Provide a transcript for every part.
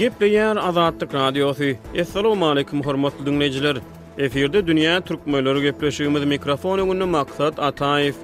Gepleýär Azatlyk Radiosy. Assalamualaikum hormatly dinleýjiler. Efirde dünýä türkmenleri gepleşigimiz mikrofon öňünde maksat Ataýew.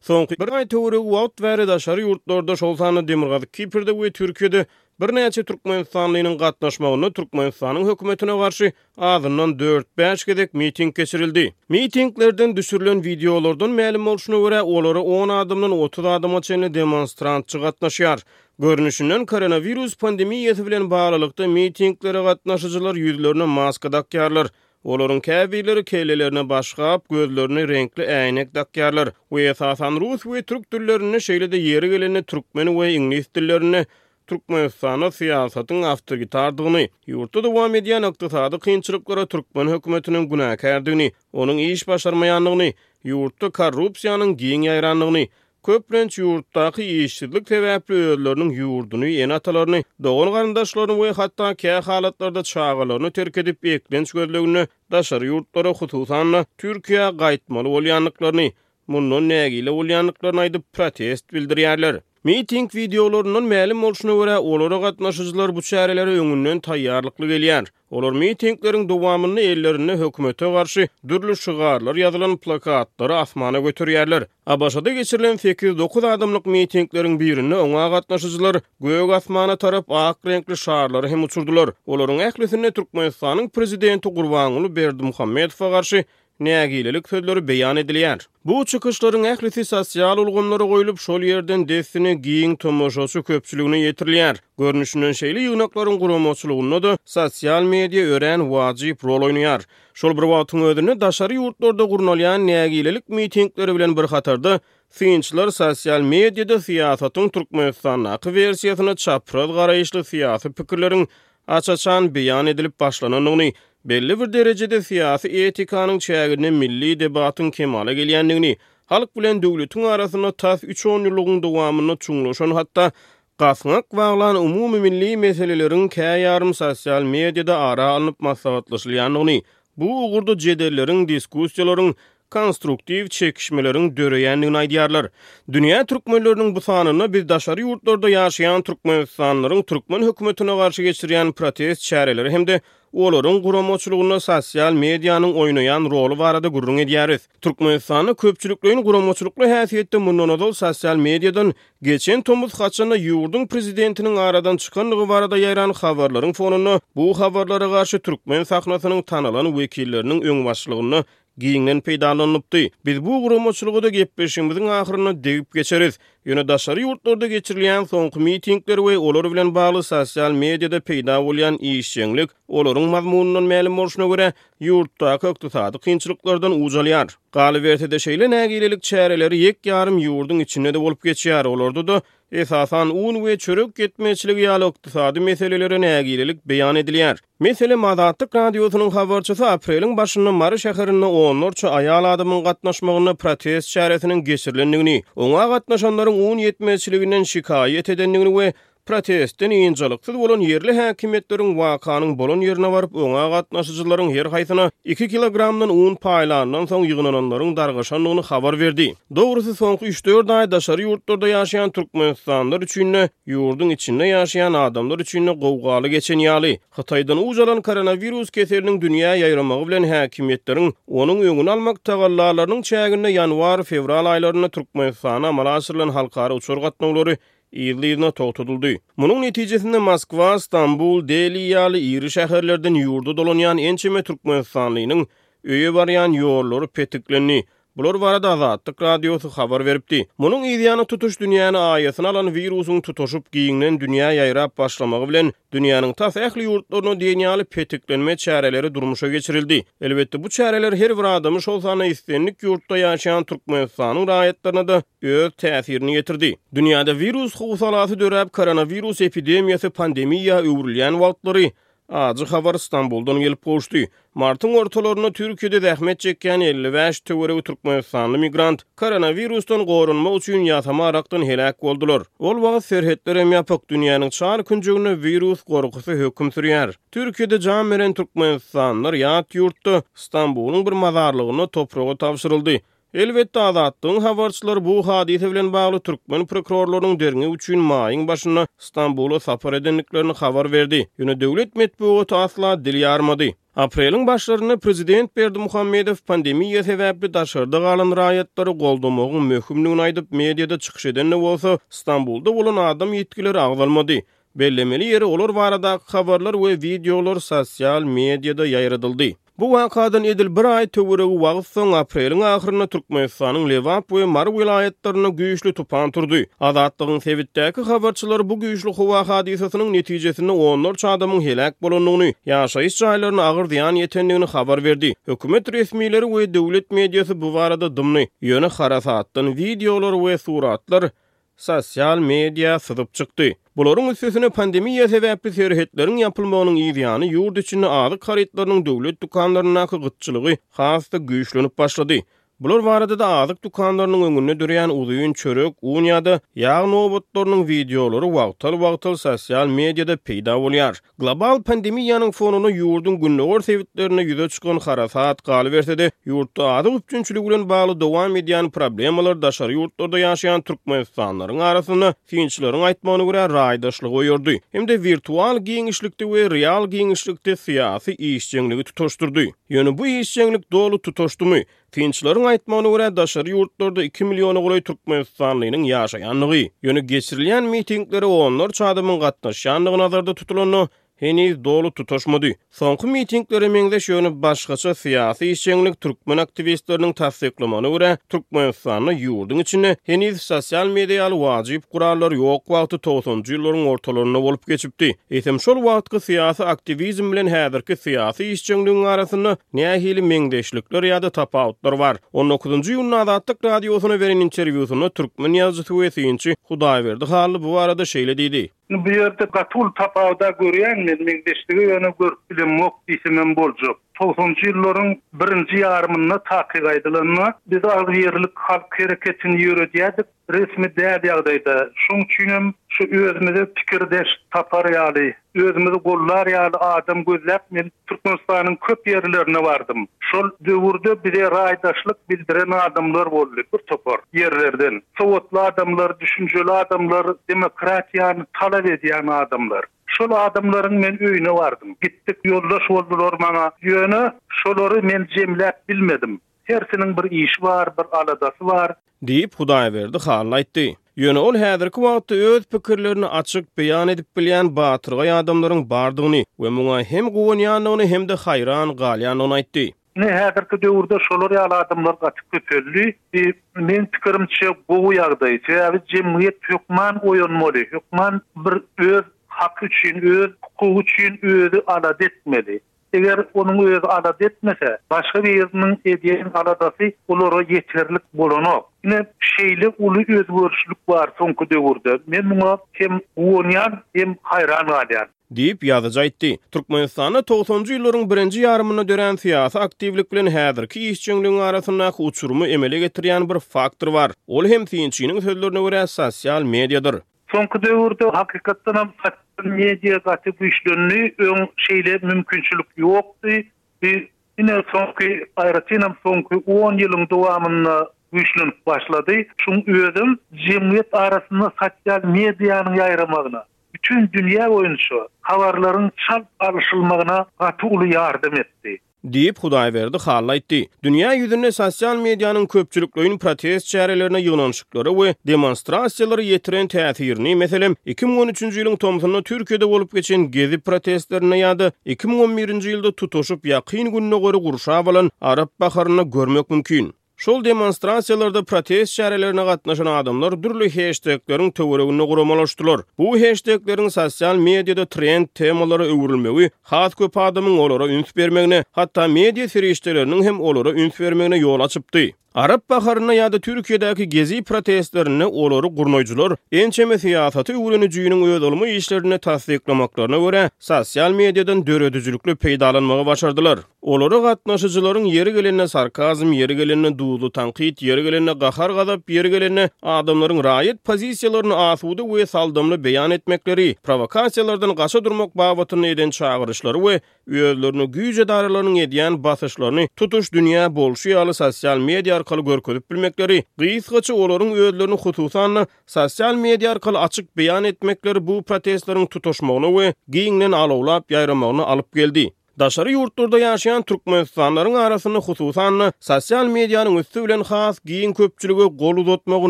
Soňky bir aý töweregi wagt bäri daşary ýurtlarda, şol sanda Demirgazyk Kiprde we Türkiýede birnäçe türkmenistanlynyň gatnaşmagynda Türkmenistanyň hökümetine garşy azyndan dört-bäş gezek miting geçirildi. Mitinglerden düşürilen wideolardan mälim bolşuna görä, olara on adamdan otuz adama çenli demonstrantçy gatnaşýar. Görnüşinden koronawirus pandemiýasy bilen baglylykda mitinglara gatnaşyjylar ýüzlerine maska dakýarlar, Olaryň käbirleri kellelerine başgap, gözlerine reňkli äýnek dakýarlar we esasan rus we türk dillerinde, şeýle-de ýeri gelende türkmen we iňlis dillerinde Türkmenistanda syýasatyň awtoritardygyny, ýurtda dowam edýän ykdysady kynçylyklara türkmen hökümetiniň günäkärdigini, onuň iş başarmaýandygyny, ýurtda korrupsiýanyň giň ýaýrandygyny, köplenç ýurtdaky işsizlik sebäpli özleriniň ýurduny, ene-atalaryny, dogan-garyndaşlaryny we hatda kä halatlarda çagalaryny terk edip, eklenç gözleginde daşary ýurtlara, hususan-da, Türkiýä gaýtmaly bolýandyklaryny, mundan nägile bolýandyklaryny aýdyp, protest bildirýärler. Miting wideolaryndan mälim bolşuna görä, olara gatnaşyjylar bu çärelere öňünden taýýarlykly gelýär. Olar mitingleriň dowamynda ellerinde hökümete garşy dürli şygarlar ýazylan plakatlary asmana göterýärler. ABŞ-da geçirilen sekiz-dokuz adamlyk mitingleriň birinde oňa gatnaşyjylar gök asmana tarap ak reňkli şarlary hem uçurdylar. Olaryň ählisinde Türkmenistanyň prezidenti Gurbanguly Berdimuhamedowa garşy nägilelik sözleri beýan edilýär. Bu çykyşlaryň ählisi sosial ulgamlara goýlup, şol ýerden dessine giň tomaşaçy köpçüligine ýetirilýär. Görnüşinden şeýle ýygnaklaryň guramaçylygynda-da sosial media örän wajyp rol oýnaýar. Şol bir wagtyň özünde daşary ýurtlarda gurnalýan nägilelik mitingleri bilen bir hatarda, synçylar sosial mediada syýasatyň Türkmenistandaky wersiýasyna çapraz garaýyşly syýasy pikirleriň aç-açan beýan edilip başlanandygyny, belli bir derejede syýasy etikanyň çäginde milli debatyň kemala gelýändigini, halk bilen döwletiň arasynda tas üç onýyllygyň dowamynda çuňlaşan hatda gaňak baglan umumymilli meseleleriň käýarym sosial mediada ara alnyp maslahatlaşylýandygyny, bu ugurda jedelleriň, diskussiýalaryň konstruktiw çekişmeleriň döreýändigini aýdýarlar. Dünýä türkmenleriniň bu sanynda biz daşary ýurtlarda ýaşaýan türkmenistanlylaryň türkmen hökümetine garşy geçirýän protest çäreleri hem-de olaryň guramaçylygynda sosial medianyň oýnaýan roly barada gürrüň edýäris. Türkmenistanda köpçülikleýin guramaçylykly häsiýetde mundan ozal sosial mediadan geçen tomus haçanda ýurduň prezidentiniň aradan çykandygy barada ýaýran habarlaryň fonunda bu habarlara garşy türkmen sahnasynyň tanalan wekilleriniň öňbaşçylygynda giňden peýdalanylypdy. Biz bu guramaçylyga-da gepleşigimiziň ahyrynda degip geçeris. Ýöne daşary ýurtlarda geçirilýän soňky mitingler we olar bilen bagly sosial mediada peýda bolýan işjeňlik, olaryň mazmunyndan mälim bolşuna görä, ýurtdaky ykdysady kynçylyklardan uj alýar. Galyberse-de, şeýle nägilelik çäreleri ýek-ýarym ýurduň içinde-de bolup geçýär, olarda-da Esasan, un we çörek ýetmezçiligi ýaly ykdysady meselelere nägilelik beýan edilýär. Meselem, Azatlyk Radiosynyň habarçysy apreliň başynda Mary şäherinde onlarça aýal adamyň gatnaşmagynda protest çäresiniň geçirilendigini, oňa gatnaşanlaryň un ýetmezçiliginden şikaýat edendigini we protestden ynjalyksyz bolan ýerli häkimiýetleriň wakanyň bolan ýerine baryp, oňa gatnaşyjylaryň her haýsyna iki kilogramdan un paýlandan soň ýygnananlaryň dargaşandygyny habar berdi. Dogrusy soňky üç-dört aý daşary ýurtlarda ýaşaýan türkmenistanlylar üçin-de, ýurduň içinde ýaşaýan adamlar üçin-de gowgaly geçen ýaly. Hytaýdan uç alan koronawirus keseliniň dünýä ýaýramagy bilen häkimiýetleriň onuň öňüni almak tagallalarynyň çäginde ýanwar-fewral aýlarynda Türkmenistana amala aşyrylan halkara uçar gatnawlary yzly-yzyna togtadyldy. Munuň netijesinde Moskwa, Stambul, Deli ýaly iri şäherlerden ýurda dolanýan ençeme türkmenistanlynyň öýe barýan ýollary petiklendi, Bular barada Azatlyk Radiosy habar beripdi. Munuň yz ýany tutuş dünýäni aýasyna alan wirusyň tutaşyp giňden dünýä ýaýrap başlamagy bilen, dünýäniň tas ähli ýurtlaryna diýen ýaly petiklenme çäreleri durmuşa geçirildi. Elbetde bu çäreler her bir adamy şol sanda islendik ýurtda ýaşaýan Türkmenistanyň raýatlaryna-da öz täsirini ýetirdi. Dünýäde wirus howsalasy döräp koronawirus epidemiýasy pandemiýa öwrülýän wagtlary Ajy habar Stambuldan gelip gowuşdy. Martyň ortalarynda Türkiýede zähmet çekýän elli bäş töweregi türkmenistanly migrant koronawirusdan goranmak üçin ýasama arakdan heläk boldular. Ol wagt serhetler hem ýapyk, dünýäniň çar künjeginde wirus gorkusy höküm sürýär. Türkiýede jan beren türkmenistanlylar ýat ýurtda, Stambulyň bir mazarlygynda topraga tabşyryldy. Elbetde, Azatlygyň habarçylary bu hadysa bilen bagly türkmen prokurorlarynyň derňew üçin maýyň başynda Stambula sapar edendiklerini habar berdi, ýöne döwlet metbugaty asla dil ýarmady. Apreliň başlarynda prezident Berdimuhamedow pandemiýa sebäpli daşarda galan raýatlary goldamagyň möhümdigini aýdyp, mediada çykyş edende bolsa, Stambulda bolan adam ýitgileri agzalmady. Bellemeli ýeri, olar baradaky habarlar we wideolar sosial mediada ýaýradyldy. Bu wakadan edil bir aý töweregi wagt soň, apreliň ahyrynda Türkmenistanyň Lebap we Mary welaýatlarynda güýçli tupan turdy. Azatlygyň sebitdäki habarçylary bu güýçli howa hadysasynyň netijesinde onlarça adamyň heläk bolandygyny, ýaşaýyş jaýlaryna agyr zyýan ýetendigini habar berdi. Hökümet resmileri we döwlet mediasy bu barada dymdy, ýöne harasatdan wideolar we suratlar sosial media syzyp çykdy. Bularyň üstesine pandemiýa sebäpli serhetleriň ýapylmagynyň yz ýany ýurt içinde azyk harytlarynyň döwlet dükanlaryndaky gytçylygy has-da güýçlenip başlady. Bular barada-da azyk dükanlarynyň öňünde dörýän uzyn çörek, un ýa-da ýag nobatlarynyň wideolary wagtal-wagtal sosial mediýada peýda bolýar. Global pandemiýanyň fonunda ýurduň gündogar sebitlerinde ýüze çykan harasat, galyberse-de, ýurtda azyk üpjünçiligi bilen bagly dowam edýän problemalar daşary ýurtlarda ýaşaýan türkmenistanlylaryň arasynda, synçylaryň aýtmagyna görä, raýdaşlygy oýardy hem-de wirtual giňişlikde we real giňişlikde syýasy işjeňligi tutaşdyrdy. Ýöne bu işjeňlik doly tutaşdymy? Synçylaryň aýtmagyna görä, daşary ýurtlarda iki milliona golaý türkmenistanlynyň ýaşaýandygy, ýöne geçirilýän mitinglere onlarça adamyň gatnaşýandygy nazarda tutulanda, heniz doly tutaşmady. Soňky mitinglere meňzeş, ýöne başgaça syýasy işjeňlik türkmen aktiwistleriniň tassyklamagyna görä, Türkmenistanda ýurduň içinde heniz sosial media ýaly wajyp gurallar ýok wagty togsanjy ýyllaryň ortalarynda bolup geçipdi. Eýsem, şol wagtky syýasy aktiwizm bilen häzirki syýasy işjeňligiň arasynda Nähili meňzeşlikler ýa-da tapawutlar bar? On dokuzynjy iýunda Azatlyk Radiosyna beren interwýusynda türkmen ýazyjysy we synçy Hudaýberdi Hally bu barada şeýle diýdi. Indi bu ýerde gaty uly tapawuda görýän men, meňzeşligi ýöne görüp bilemok diýsemem boljak. Togsanjy ýyllaryň birinji ýarymynda takyk aýdylanda, biz agzybirlik halk hereketini ýöredýärdik. resmi däl ýagdaýda, şoň üçin hem şu özümize pikirdeş tapar ýaly, özümizi gollar ýaly adam gözläp men Türkmenistanyň köp ýerlerine bardym. Şol döwürde bize raýdaşlyk bildiren adamlar boldy, bir topar ýerlerden. Sowatly adamlar, düşünjeli adamlar, demokratiýany talap edýän adamlar. Şol adamlaryň men öýüne bardym. Gitdik, ýoldaş boldular maňa. Ýöne şolary men jemläp bilmedim. Hersiniň bir işi bar, bir aladasy bar. Diýip, Hudaýberdi Hally aýtdy. Ýöne ol häzirki wagtda öz pikirlerini açyk beýan edip bilýän batyrgaý adamlaryň bardygyny we muňa hem guwanýandygyny hem-de haýran galýandygyny aýtdy. Ine, häzirki döwürde şolar ýaly adamlar gaty köpeldi. Bi, meň pikirimçe, gowy ýagdaý. Sebäbi jemgyýet hökman oýanmaly, hökman bir öz haky üçin, öz hukugy üçin özi alada etmeli. Eger onuň özi alada etmese, başga biriniň edýän aladasy olara ýeterlik bolanok. Ine, şeýle uly özgerişlik bar soňky döwürde. Men muňa hem guwanýan, hem haýran galýan. Diýip, ýazyjy aýtdy. Türkmenistanda togsanjy ýyllaryň birinji ýarymynda dörän syýasy aktiwlik bilen häzirki işjeňligiň arasyndaky uçurymy emele getirýän bir faktor bar. Ol hem, synçynyň sözlerine görä, sosial mediadyr. Soňky döwürde hakykatdan hem sosial media gaty güýçlendi, öň şeýle mümkinçilik ýokdy, bi ine soňky, aýratyn hem soňky on ýylyň dowamynda güýçlenip başlady, şuň özem jemgyýet arasynda sosial medianyň ýaýramagyna, bütin dünýä boýunça habarlaryň çalt alyşylmagyna gaty uly ýardam etdi. Diýip, Hudaýberdi Hally aýtdy. Dünýä ýüzünde sosial medianyň köpçülikleýin protest çärelerine ýygnanyşyklara we demonstrasiýalara ýetiren täsirini, meselem, iki müň on üçünji ýylyň tomsunda Türkiýede bolup geçen Gezi protestlerinde ýa-da iki müň on birinji ýylda tutuşyp ýakyn Gündogary gurşap alan Arap baharynda görmek mümkin. Şol demonstrasiýalarda protest çärelerine gatnaşan adamlar dürli heştegleriň töwereginde guramalaşdylar. Bu heştegleriň sosial mediada trend temalara öwrülmegi has köp adamyň olara üns bermegine, hatda media serişdeleriniň hem olara üns bermegine ýol açypdy. Arap baharynda ýa-da Türkiýedäki Gezi protestlerinde olary gurnaýjylar ençeme syýasaty öwrenijiniň öz ylmy işlerinde tassyklamaklaryna görä, sosial mediadan döredijilikli peýdalanmagy başardylar. Olara gatnaşyjylaryň ýeri gelende sarkazm, ýeri gelende duzly tankyt, ýeri gelende gahar-gazap, ýeri gelende adamlaryň raýat pozisiýalaryny asuda we saldamly beýan etmekleri, prowokasiýalardan gaça durmak babatynda eden çagyryşlary we özlerine güýç edaralarynyň edýän basyşlaryny tutuş dünýä bolşy ýaly sosial media arkaly görkezip bilmekleri, gysgaça olaryň özlerini hususan-da sosial media arkaly açyk beýan etmekleri bu protestleriň tutaşmagyna we giňden alawlap ýaýramagyna alyp geldi. Daşary ýurtlarda ýaşaýan türkmenistanlylaryň arasynda hususan-da, sosial medianyň üsti bilen has giň köpçülige gol uzatmagy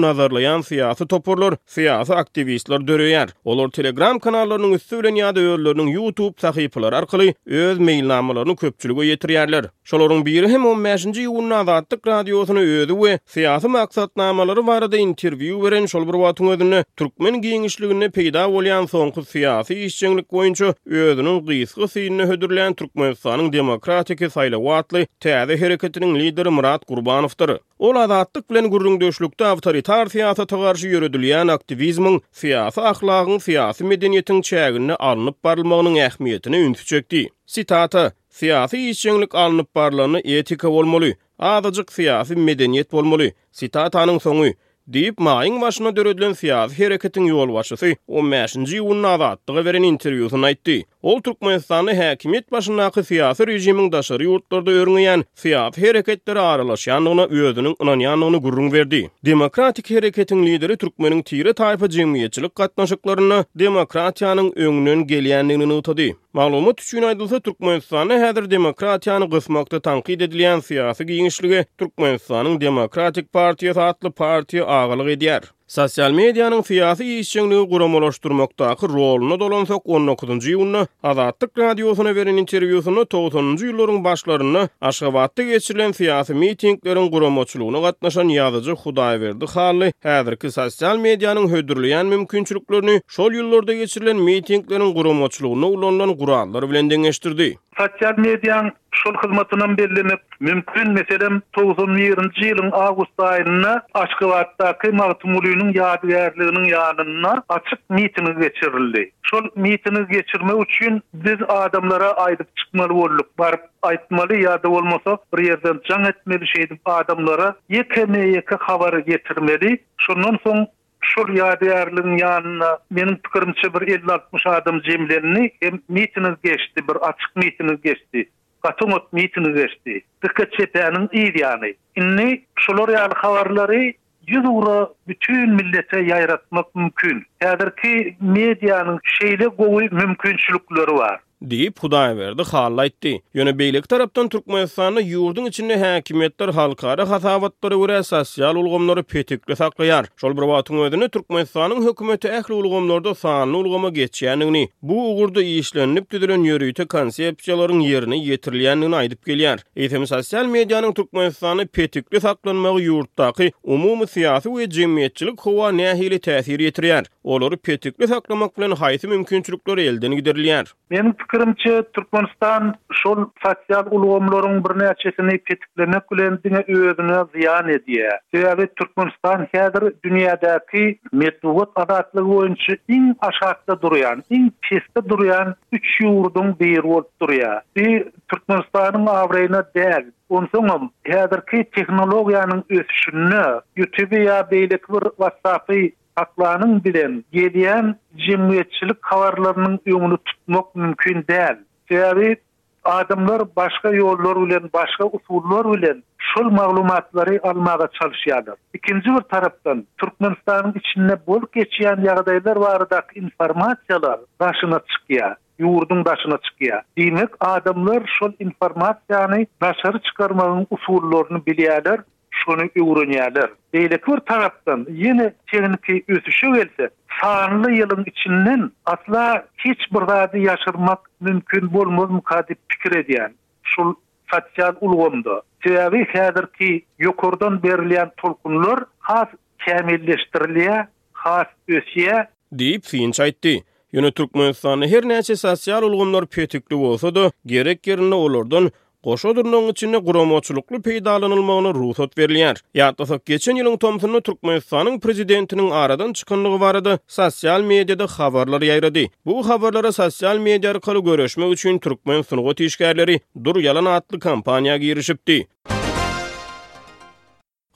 nazarlaýan syýasy toparlar, syýasy aktiwistler döreýär. Olar Telegram kanallarynyň üsti bilen ýa-da özleriniň YouTube sahypalary arkaly öz meýilnamalaryny köpçülige ýetirýärler. Şolaryň biri hem on bäşinji iýunda Azatlyk Radiosyna özi we syýasy maksatnamalary barada interwýu beren, şol bir wagtyň özünde türkmen giňişliginde peýda bolýan soňky syýasy işjeňlik boýunça özüniň gysga synynda hödürlän Türkmenistanyň demokratiki saýlawy atly täze hereketiniň lideri Myrat Gurbanowdyr. Ol Azatlyk bilen gürrüňdeşlikde awtoritar syýasata garşy ýöredilýän aktiwizmiň syýasy ahlagyň, syýasy medeniýetiň çäginde alnyp barylmagynyň ähmiýetine ünsi çekdi. Sitata, Syýasy işjeňlik alnyp barylanda etika bolmaly, Azajyk syýasy medeniýet bolmaly. Sitatanyň soňy. Diýip, maýyň başyna döredilen syýasy hereketiň ýolbaşçysy on bäşinji iýunda Azatlyga beren interwýusynda aýtdy. Ol Türkmenistanda häkimiýet başyndaky syýasy režimiň daşary ýurtlarda örňeýän syýasy hereketlere aralaşýandygyna özüniň ynanýandygyny gürrüň berdi. Demokratik hereketiň lideri türkmeniň tire-taýpa jemgyýetçilik gatnaşyklarynda demokratiýanyň öňden gelýändigini nygtady. Maglumat üçin aýdylsa, Türkmenistanda häzir demokratiýany gysmakda tankyt edilýän syýasy giňişlige Türkmenistanyň Demokratik partiýasy atly partiýa agalyk edýär. Sosial medianyň syýasy işjeňligi guramalaşdyrmakdaky roluna dolansak, on dokuzynjy iýunda Azatlyk Radiosyna beren interwýusynda togsanynjy ýyllaryň başlarynda Aşgabatda geçirilen syýasy mitingleriň guramaçylygyna gatnaşan ýazyjy Hudaýberdi Hally häzirki sosial medianyň hödürleýän mümkinçiliklerini Şol ýyllarda geçirilen mitingleriň guramaçylygynda ulanylan gurallar bilen deňeşdirdi. Sosial mediaň şol hyzmatynam bellemek mümkin, meselem, togsan birinji ýylyň awgust aýynda Aşgabatdaky Magtymgulynyň ýadygärliginiň ýanynda açyk mitingi geçirildi. Şol mitingi geçirmek üçin biz adamlara aýdyp çykmaly bolduk, baryp aýtmaly ýa-da bolmasa bir ýerden jaň etmeli şeýdip adamlara ýekeme-ýeke habary ýetirmeli, şondan soň Şol ýadygärligiň ýanynda, meniň pikirimçe, bir elli-altmyş adam jemlendi hem mitingi geçdi, bir açyk mitingi geçdi, gaty oňat mitingi geçdi. GKÇP-niň yz ýany. Indi şular ýaly habarlary ýüz ugra bütin millete ýaýratmak mümkin. Häzirki medianyň şeýle gowy mümkinçilikleri bar. Diýip, Hudaýberdi Hally aýtdy. Ýöne beýleki tarapdan Türkmenistanda ýurduň içinde häkimiýetler halkara hasabatlara görä sosial ulgamlary petekli saklaýar. Şol bir wagtyň özünde Türkmenistanyň hökümeti ähli ulgamlarda sanly ulgama geçýändigini, bu ugurda işlenilip düzülen ýörite konsepsiýalaryň ýerine ýetirilýändigini aýdyp gelýär. Eýsem sosial medianyň Türkmenistanda petekli saklanmagy ýurtdaky umumy syýasy we jemgyýetçilik howa nähili täsir ýetirýär? Olary petikli saklamak bilen haýsy mümkinçilikler elden giderilýär? Meniň pikirimçe, Türkmenistan şol sosial ulgamlaryň birnäçesini petiklemek bilen diňe özüne zyýan edýär. Sebäbi Türkmenistan häzir dünýädäki metbugat azatlygy boýunça iň aşakda durýan, iň pesde durýan üç ýurduň biri bolup durýar. Bu Türkmenistanyň abraýyna däl. Onsoňam, häzirki tehnologiýanyň ösüşinde Ýutuby ýa beýleki bir WhatsApp-y Aklanyň bilen gelýän jemgyýetçilik habarlarynyň öňüni tutmak mümkin däl. Sebäbi adamlar başga ýollar bilen, başga usullar bilen şol maglumatlary almaga çalyşýarlar. Ikinji bir tarapdan, Türkmenistanyň içinde bolup geçýän ýagdaýlar baradaky informasiýalar daşyna çykýar, ýurduň daşyna çykýar. Diýmek, adamlar şol informasiýany daşary çykarmagyň usullaryny bilýärler, şony öwrenýärler. Beýleki bir tarapdan, ýene tehniki ösüşe gelsek, sanly ýylyň içinden asla hiç bir zady ýaşyrmak mümkin bolmazmyka diýip pikir edýän, şul sosial ulgamda. Sebäbi häzirki ýokardan berilýän tolkunlar has kämilleşdirilýär, has ösýär. Diýip, Finç aýtdy. Ýöne Türkmenistanda her näçe sosial ulgamlar petikli bolsa-da, gerek ýerinde olardan goşa dyrnagyň içinde guramaçylykly peýdalanylmagyna rugsat berilýär. Ýatlasak, geçen ýylyň tomsunda Türkmenistanyň prezidentiniň aradan çykandygy barada sosial mediada habarlar ýaýrady. Bu habarlara sosial media arkaly göreşmek üçin türkmen sungat işgärleri Dur ýalan atly kampaniýa girişipdi.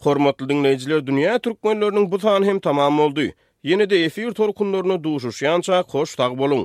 Hormatly diňleýjiler dünýä türkmenleriniň bu sany hem tamam boldy. Ýene-de efir tolkunlaryna duşuşýançak hoş sag boluň.